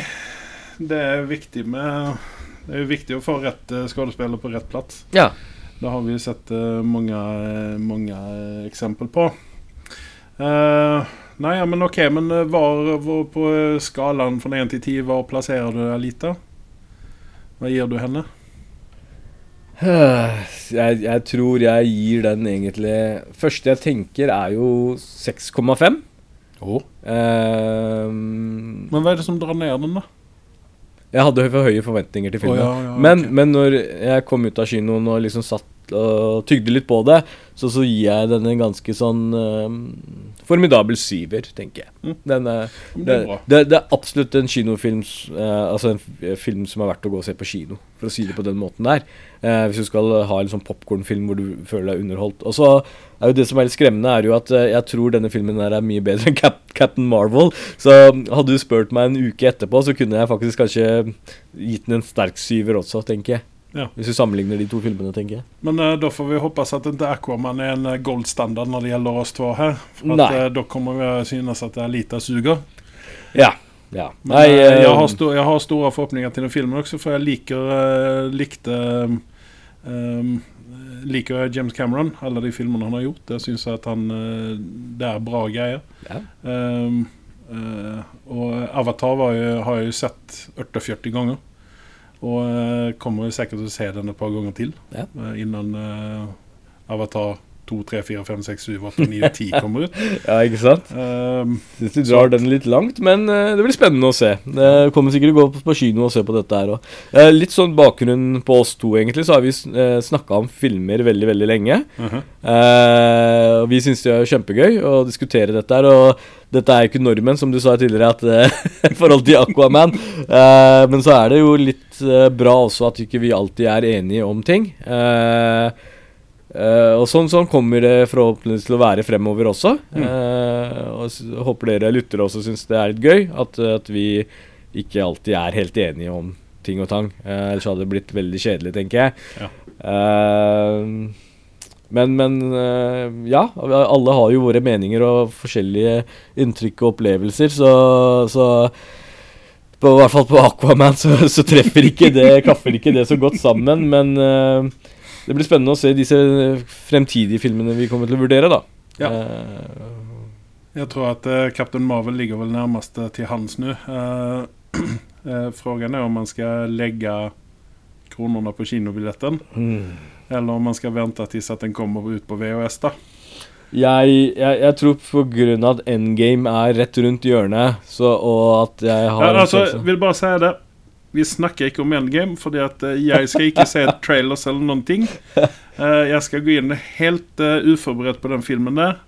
Speaker 1: det er viktig med Det er jo viktig å få rett skadespiller skuespiller på rett plass.
Speaker 2: Ja.
Speaker 1: Det har vi sett eh, mange, eh, mange eh, eksempel på. Eh, nei, ja, men OK, men eh, var, var på eh, skalaen fra 1 til 10, hvor plasserer du Alita? Hva gir du henne? [sighs]
Speaker 2: Jeg, jeg tror jeg gir den egentlig Første jeg tenker, er jo 6,5. Ehm,
Speaker 1: Men hva er det som drar ned den, da?
Speaker 2: jeg hadde for høye forventninger til filmen.
Speaker 1: Oh, ja, ja,
Speaker 2: men,
Speaker 1: okay.
Speaker 2: men når jeg kom ut av kinoen og liksom satt og tygde litt på det, så, så gir jeg denne ganske sånn ehm, formidabel syver, tenker jeg.
Speaker 1: Mm.
Speaker 2: Den
Speaker 1: uh,
Speaker 2: det,
Speaker 1: det
Speaker 2: det, er absolutt en kinofilm s- eh, Altså en film som er verdt å gå og se på kino, for å si det på den måten der. Uh, hvis du skal ha en sånn popkornfilm hvor du føler deg underholdt. Og så er jo det som er litt skremmende, er jo at eh, jeg tror denne filmen her er mye bedre enn Cap Captain Marvel. Så hadde du spurt meg en uke etterpå, så kunne jeg faktisk kanskje gitt den en sterk syver også, tenker jeg.
Speaker 1: Ja.
Speaker 2: Hvis vi sammenligner de to filmene, tenker jeg.
Speaker 1: Men uh, da får vi håpe at ikke Aquaman er en eh, goldstandard når det gjelder oss to her. For at, uh, da kommer vi å synes at det er lite suger.
Speaker 2: Ja. ja.
Speaker 1: Men,
Speaker 2: Nei,
Speaker 1: eh, jeg, har sto jeg har store forhåpninger til den filmen også, for jeg liker likte um, liker James Cameron, alle de filmene han har gjort. Jeg syns at han Det er bra greier.
Speaker 2: ja.
Speaker 1: Um, og Avatar var jo, har jeg jo sett 48 ganger. Og eh, kommer sikkert til å se den et par ganger til
Speaker 2: Ja.
Speaker 1: eh, innan eh, Avatar 2, 3, 4, 5, 6, 7, 8, 9 og 10 kommer ut. [laughs]
Speaker 2: ja, ikke sant?
Speaker 1: Um,
Speaker 2: Syns du drar den litt langt, men uh, det blir spennende å se. Uh, kommer sikkert å gå på, på kino og se på dette her òg. litt sånn bakgrunn på oss to, egentlig, så har vi uh, snakka om filmer veldig, veldig lenge.
Speaker 1: mhm.
Speaker 2: Eh, og vi syns det er kjempegøy å diskutere dette her. Og dette er jo ikke normen, som du sa tidligere, at eh, [laughs] i forhold til Aquaman. Eh, men så er det jo litt eh, bra også at ikke vi alltid er enige om ting. Eh, eh, og sånn, sånn kommer det forhåpentligvis til å være fremover også.
Speaker 1: Mm.
Speaker 2: Uh, og håper dere lyttere også syns det er litt gøy. At, at vi ikke alltid er helt enige om ting og tang. Uh, ellers hadde det blitt veldig kjedelig, tenker jeg.
Speaker 1: Ja.
Speaker 2: Men, men ja, alle har jo våre meninger og forskjellige inntrykk og opplevelser, så, så på, I hvert fall på Aquaman så, så treffer ikke det [laughs] klaffer ikke det så godt sammen. Men det blir spennende å se disse fremtidige filmene vi kommer til å vurdere, da.
Speaker 1: Ja.
Speaker 2: Uh,
Speaker 1: Jeg tror at uh, Captain Marvel ligger vel nærmest eh, til hans nå. Eh, [clears throat] Frågan er om man skal legge kronene på kinobilletten,
Speaker 2: mm.
Speaker 1: eller om man skal vente til at den kommer ut på VHS. da.
Speaker 2: Jeg, jeg, jeg tror av at Endgame er rett rundt hjørnet, så, og at jeg har
Speaker 1: Ja, altså, vil bare si det. Vi snakker ikke om Endgame, fordi at eh, jeg skal ikke se trailers eller noen ting. [laughs] Eh, jeg skal gå inn helt eh, uforberedt på den filmen der.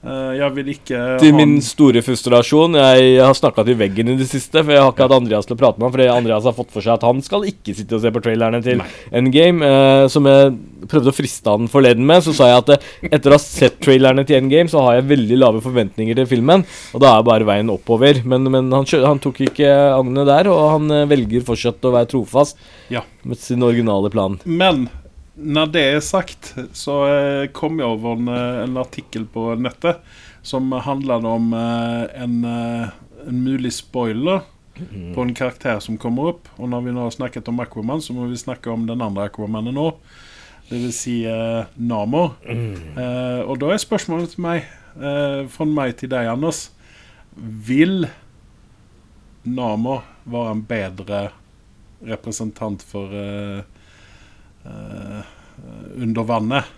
Speaker 1: Eh, jeg vil ikke
Speaker 2: Til min store frustrasjon Jeg har snakka til veggen i det siste, for jeg har ikke hatt Andreas til å prate med ham. Fordi Andreas har fått for seg at han skal ikke sitte og se på trailerne til
Speaker 1: Nei.
Speaker 2: Endgame. Eh, som jeg prøvde å friste han forleden med, så sa jeg at eh, etter å ha sett trailerne til Endgame, så har jeg veldig lave forventninger til filmen. Og da er bare veien oppover. Men, men han, han tok ikke agnet der, og han velger fortsatt å være trofast
Speaker 1: Ja.
Speaker 2: med sin originale plan.
Speaker 1: Men når det er sagt, så eh, kom jeg over en, eh, en artikkel på nettet som handlet om eh, en, en mulig spoiler på en karakter som kommer opp. Og når vi nå har snakket om Aquaman, så må vi snakke om den andre Aquamanen nå. Det vil si eh, Namor. Eh, og da er spørsmålet til meg, eh, fra meg til deg, Anders. Vil Namor være en bedre representant for eh, eh, under vannet?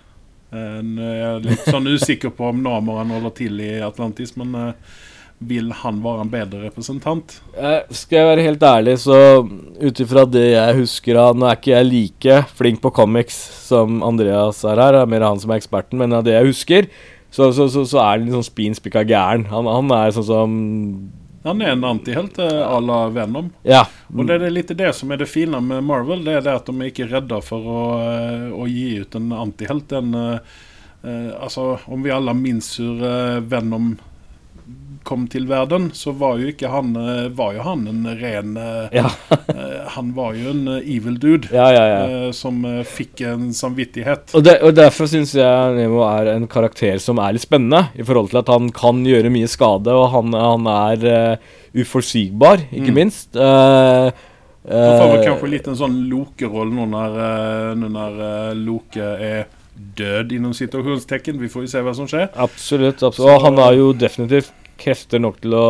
Speaker 1: Eh, nå er jeg litt sånn usikker på om Namoran holder til i Atlantis, men uh, vil han være en bedre representant?
Speaker 2: Eh, skal jeg være helt ærlig, så ut ifra det jeg husker av Nå er ikke jeg like flink på comics som Andreas er her, det er mer han som er eksperten, men av det jeg husker, så, så, så, så er han litt sånn spin gæren. Han, han er sånn som
Speaker 1: Han er en antihelt eh, à la Venom.
Speaker 2: Ja.
Speaker 1: Og det er litt det som er det fine med Marvel, det er det at de er ikke redde for å, eh, å gi ut en antihelt. En, eh, eh, altså, Om vi alle minnes hvor eh, Venom kom til verden, så var jo ikke han eh, Var jo han en ren eh,
Speaker 2: Ja, [laughs]
Speaker 1: eh, Han var jo en evil dude
Speaker 2: ja, ja.
Speaker 1: som fikk en samvittighet.
Speaker 2: Og, det, og derfor syns jeg Nemo er en karakter som er litt spennende, i forhold til at han kan gjøre mye skade, og han, han er uh, uforutsigbar, ikke
Speaker 1: Mm.
Speaker 2: minst. Uh,
Speaker 1: Han får vel kanskje litt en sånn Loke-rolle nå når, når Loke er død, innom situasjonstekken. Vi får jo se hva som skjer.
Speaker 2: Absolutt. absolutt. Og han er jo definitivt krefter nok til å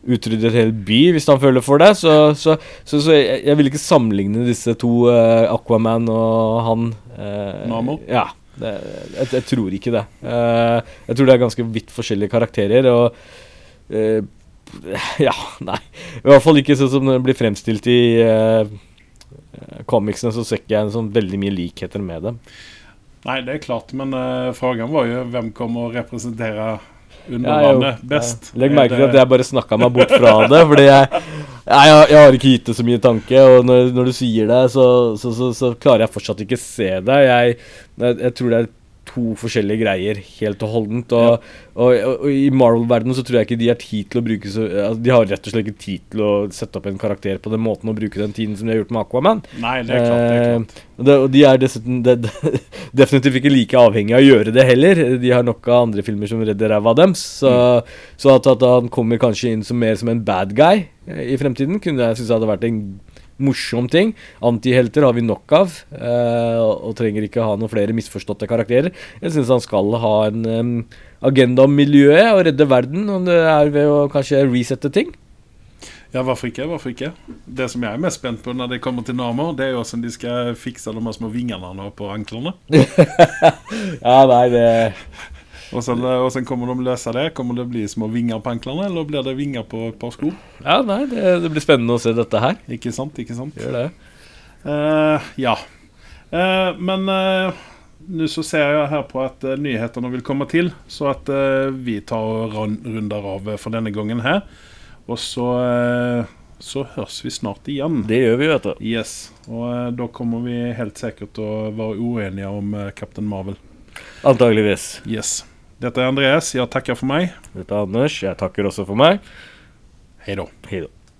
Speaker 2: utrydde et helt by, hvis han føler for det. Så, så, så, så jeg, jeg vil ikke sammenligne disse to, uh, Aquaman og han. Uh,
Speaker 1: Namor?
Speaker 2: Ja. Det, jeg, jeg tror ikke det. Uh, jeg tror det er ganske vidt forskjellige karakterer. Og eh, Ja, nei. I hvert fall ikke sånn som det blir fremstilt i comicsene, så ser ikke jeg sånn veldig mye likheter med dem.
Speaker 1: Nei, det er klart, men uh, frågan var jo hvem kommer å representere
Speaker 2: Ja, jo.
Speaker 1: best.
Speaker 2: Ja. Legg
Speaker 1: Er
Speaker 2: merke til at jeg bare snakka meg bort fra det. Fordi jeg, jeg, jeg har ikke gitt det så mye tanke. Og når, når du sier det, så, så, så, så klarer jeg fortsatt ikke se det. Jeg, jeg, jeg tror det er to forskjellige greier, helt og holdent. Og, og, og, og i Marvel-verdenen så tror jeg ikke de har tid til å bruke så altså, De har rett og slett ikke tid til å sette opp en karakter på den måten og bruke den tiden som de har gjort med Aquaman.
Speaker 1: Nei, det er klart. det er klart.
Speaker 2: Eh, det, og de er dessuten de, de, [laughs] definitivt ikke like avhengig av å gjøre det heller. De har nok av andre filmer som redder ræva deres. Så, så at, at han kommer kanskje inn som mer som en bad guy eh, i fremtiden, kunne jeg synes hadde vært en morsom ting. Antihelter har vi nok av, eh, og, og trenger ikke ha noen flere misforståtte karakterer. Jeg syns han skal ha en agenda om miljøet og redde verden, om det er ved å kanskje resette ting.
Speaker 1: Ja, hvorfor ikke? Hvorfor ikke? Det som jeg er mest spent på når det kommer til Namor, det er jo hvordan de skal fikse de små vingene han har på anklene. [laughs]
Speaker 2: Ja, nei, det
Speaker 1: Og sen, eh, og sen kommer de løse det. Kommer det bli små vinger på anklene, eller blir det vinger på et par sko?
Speaker 2: Ja, nei, det, det blir spennende å se dette her.
Speaker 1: Ikke sant, ikke sant?
Speaker 2: Gjør det.
Speaker 1: Uh, ja. Uh, men uh, nå så ser jeg her på at nyhetene vil komme til, så at vi tar runder av for denne gangen her. Og så, så høres vi snart igjen.
Speaker 2: Det gjør vi, vet du.
Speaker 1: Yes. Og da kommer vi helt sikkert til å være uenige om Captain Marvel.
Speaker 2: Antageligvis.
Speaker 1: Yes. Dette er Andreas. Jeg takker for meg.
Speaker 2: Dette er Anders. Jeg takker også for meg. Hei da.